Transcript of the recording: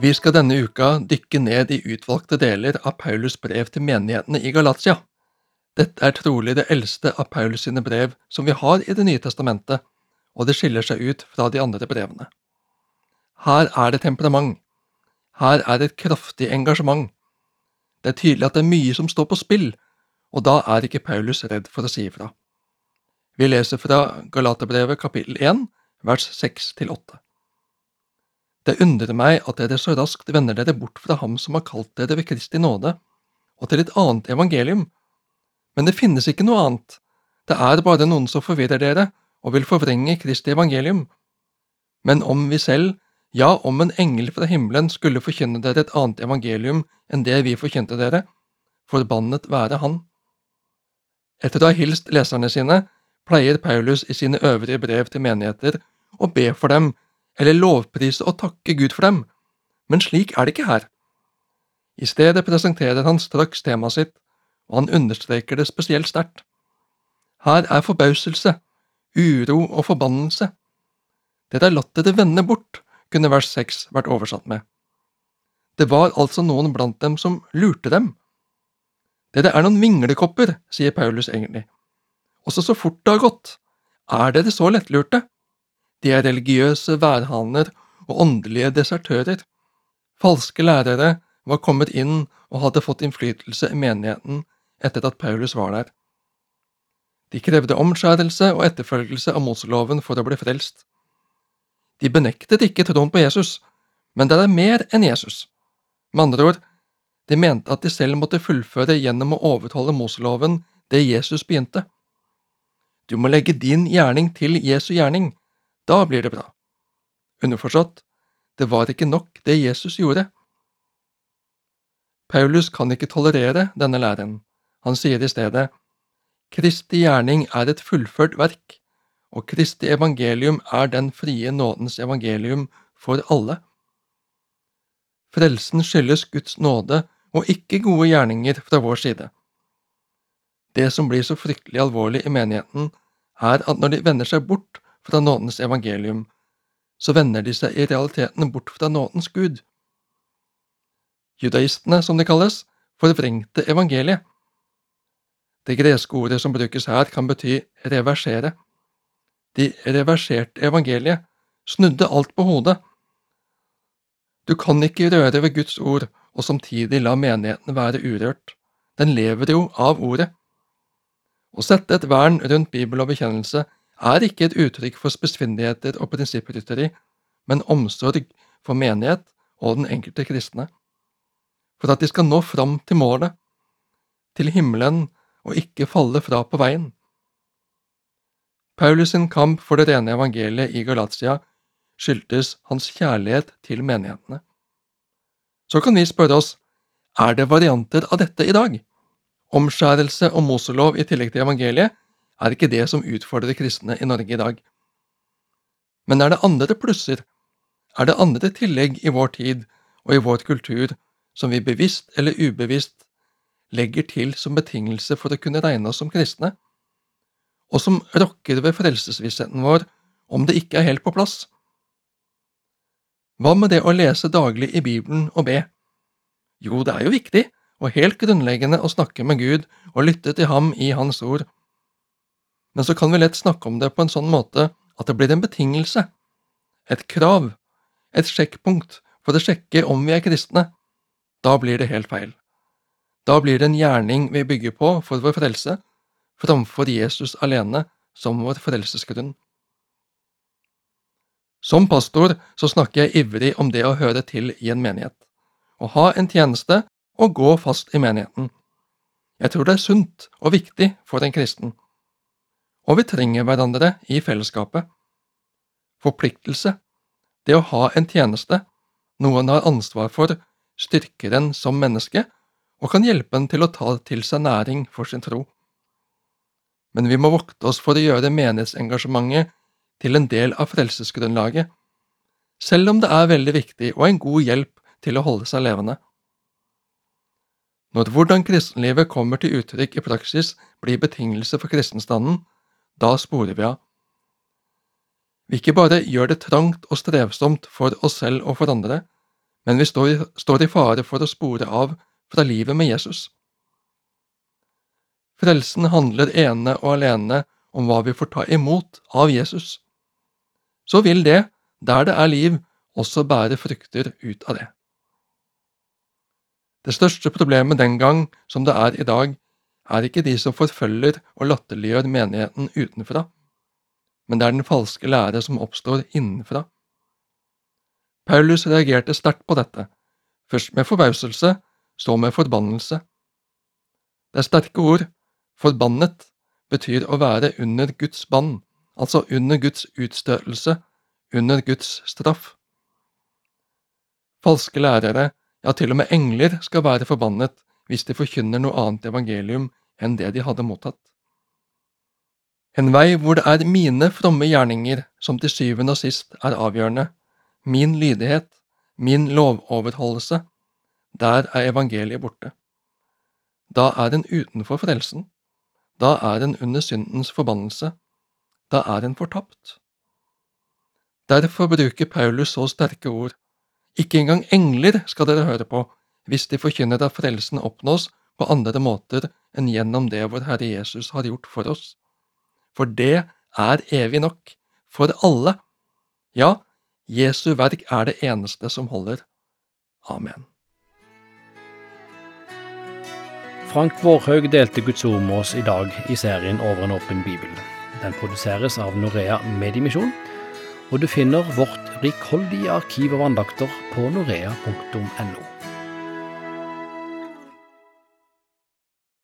Vi skal denne uka dykke ned i utvalgte deler av Paulus brev til menighetene i Galatia. Dette er trolig det eldste av Paulus sine brev som vi har i Det nye testamentet, og det skiller seg ut fra de andre brevene. Her er det temperament. Her er det et kraftig engasjement. Det er tydelig at det er mye som står på spill, og da er ikke Paulus redd for å si ifra. Vi leser fra Galaterbrevet kapittel 1, vers 6–8. Det undrer meg at dere så raskt vender dere bort fra ham som har kalt dere ved Kristi nåde, og til et annet evangelium. Men det finnes ikke noe annet, det er bare noen som forvirrer dere og vil forvrenge Kristi evangelium. Men om vi selv, ja, om en engel fra himmelen skulle forkynne dere et annet evangelium enn det vi forkynte dere, forbannet være han. Etter å ha hilst leserne sine, pleier Paulus i sine øvrige brev til menigheter å be for dem eller lovprise og takke Gud for dem, men slik er det ikke her. I stedet presenterer han straks temaet sitt, og han understreker det spesielt sterkt. Her er forbauselse, uro og forbannelse. Dere har latt dere vende bort, kunne vers seks vært oversatt med. Det var altså noen blant dem som lurte dem. Dere er noen vinglekopper, sier Paulus egentlig. Også så fort det har gått. Er dere så lettlurte? De er religiøse værhaner og åndelige desertører. Falske lærere var kommet inn og hadde fått innflytelse i menigheten etter at Paulus var der. De krevde omskjærelse og etterfølgelse av Moseloven for å bli frelst. De benektet ikke troen på Jesus, men det er mer enn Jesus. Med andre ord, de mente at de selv måtte fullføre gjennom å overholde Moseloven det Jesus begynte. Du må legge din gjerning til Jesu gjerning, da blir det bra. Underforstått, det var ikke nok det Jesus gjorde. Paulus kan ikke tolerere denne læren. Han sier i stedet, Kristi gjerning er et fullført verk, og Kristi evangelium er den frie nådens evangelium for alle. Frelsen skyldes Guds nåde og ikke gode gjerninger fra vår side. Det som blir så fryktelig alvorlig i menigheten, er at når de vender seg bort fra nådens evangelium, så vender de seg i realiteten bort fra nådens Gud. Judaistene, som de kalles, forvrengte evangeliet. Det greske ordet som brukes her, kan bety reversere. De reverserte evangeliet, snudde alt på hodet. Du kan ikke røre ved Guds ord og samtidig la menigheten være urørt. Den lever jo av ordet. Å sette et vern rundt Bibel og bekjennelse er ikke et uttrykk for spissfindigheter og prinsipprytteri, men omsorg for menighet og den enkelte kristne, for at de skal nå fram til målet, til himmelen og ikke falle fra på veien. Paulus sin kamp for det rene evangeliet i Galatia skyldtes hans kjærlighet til menighetene. Så kan vi spørre oss, er det varianter av dette i dag? Omskjærelse og Moselov i tillegg til evangeliet er ikke det som utfordrer kristne i Norge i dag. Men er det andre plusser, er det andre tillegg i vår tid og i vår kultur som vi bevisst eller ubevisst legger til som betingelse for å kunne regne oss som kristne, og som rokker ved frelsesvissheten vår om det ikke er helt på plass? Hva med det å lese daglig i Bibelen og be? Jo, det er jo viktig og helt grunnleggende å snakke med Gud og lytte til ham i Hans ord men så kan vi lett snakke om det på en sånn måte at det blir en betingelse, et krav, et sjekkpunkt for å sjekke om vi er kristne. Da blir det helt feil. Da blir det en gjerning vi bygger på for vår frelse, framfor Jesus alene som vår frelsesgrunn. Som pastor så snakker jeg ivrig om det å høre til i en menighet, å ha en tjeneste og gå fast i menigheten. Jeg tror det er sunt og viktig for en kristen og vi trenger hverandre i fellesskapet. Forpliktelse, det å ha en tjeneste, noe en har ansvar for, styrker en som menneske og kan hjelpe en til å ta til seg næring for sin tro. Men vi må vokte oss for å gjøre menighetsengasjementet til en del av frelsesgrunnlaget, selv om det er veldig viktig og en god hjelp til å holde seg levende. Når hvordan kristenlivet kommer til uttrykk i praksis blir betingelse for kristenstanden, da sporer vi av. Vi ikke bare gjør det trangt og strevsomt for oss selv og for andre, men vi står, står i fare for å spore av fra livet med Jesus. Frelsen handler ene og alene om hva vi får ta imot av Jesus. Så vil det, der det er liv, også bære frukter ut av det. Det største problemet den gang, som det er i dag, er ikke de som forfølger og latterliggjør menigheten utenfra, men det er den falske lære som oppstår innenfra. Paulus reagerte sterkt på dette, først med forbauselse, så med forbannelse. Det er sterke ord, forbannet betyr å være under Guds bann, altså under Guds utstøtelse, under Guds straff. Falske lærere, ja til og med engler, skal være forbannet hvis de forkynner noe annet evangelium enn det de hadde mottatt. En vei hvor det er mine fromme gjerninger som til syvende og sist er avgjørende, min lydighet, min lovoverholdelse, der er evangeliet borte. Da er den utenfor frelsen, da er den under syndens forbannelse, da er den fortapt. Derfor bruker Paulus så sterke ord. Ikke engang engler skal dere høre på, hvis de forkynner at frelsen oppnås på andre måter enn gjennom det vår Herre Jesus har gjort for oss. For det er evig nok, for alle. Ja, Jesu verk er det eneste som holder. Amen. Frank Vårhaug delte Guds ord med oss i dag i serien Over en åpen bibel. Den produseres av Norea Mediemisjon, og du finner vårt rikholdige arkiv av andakter på norea.no.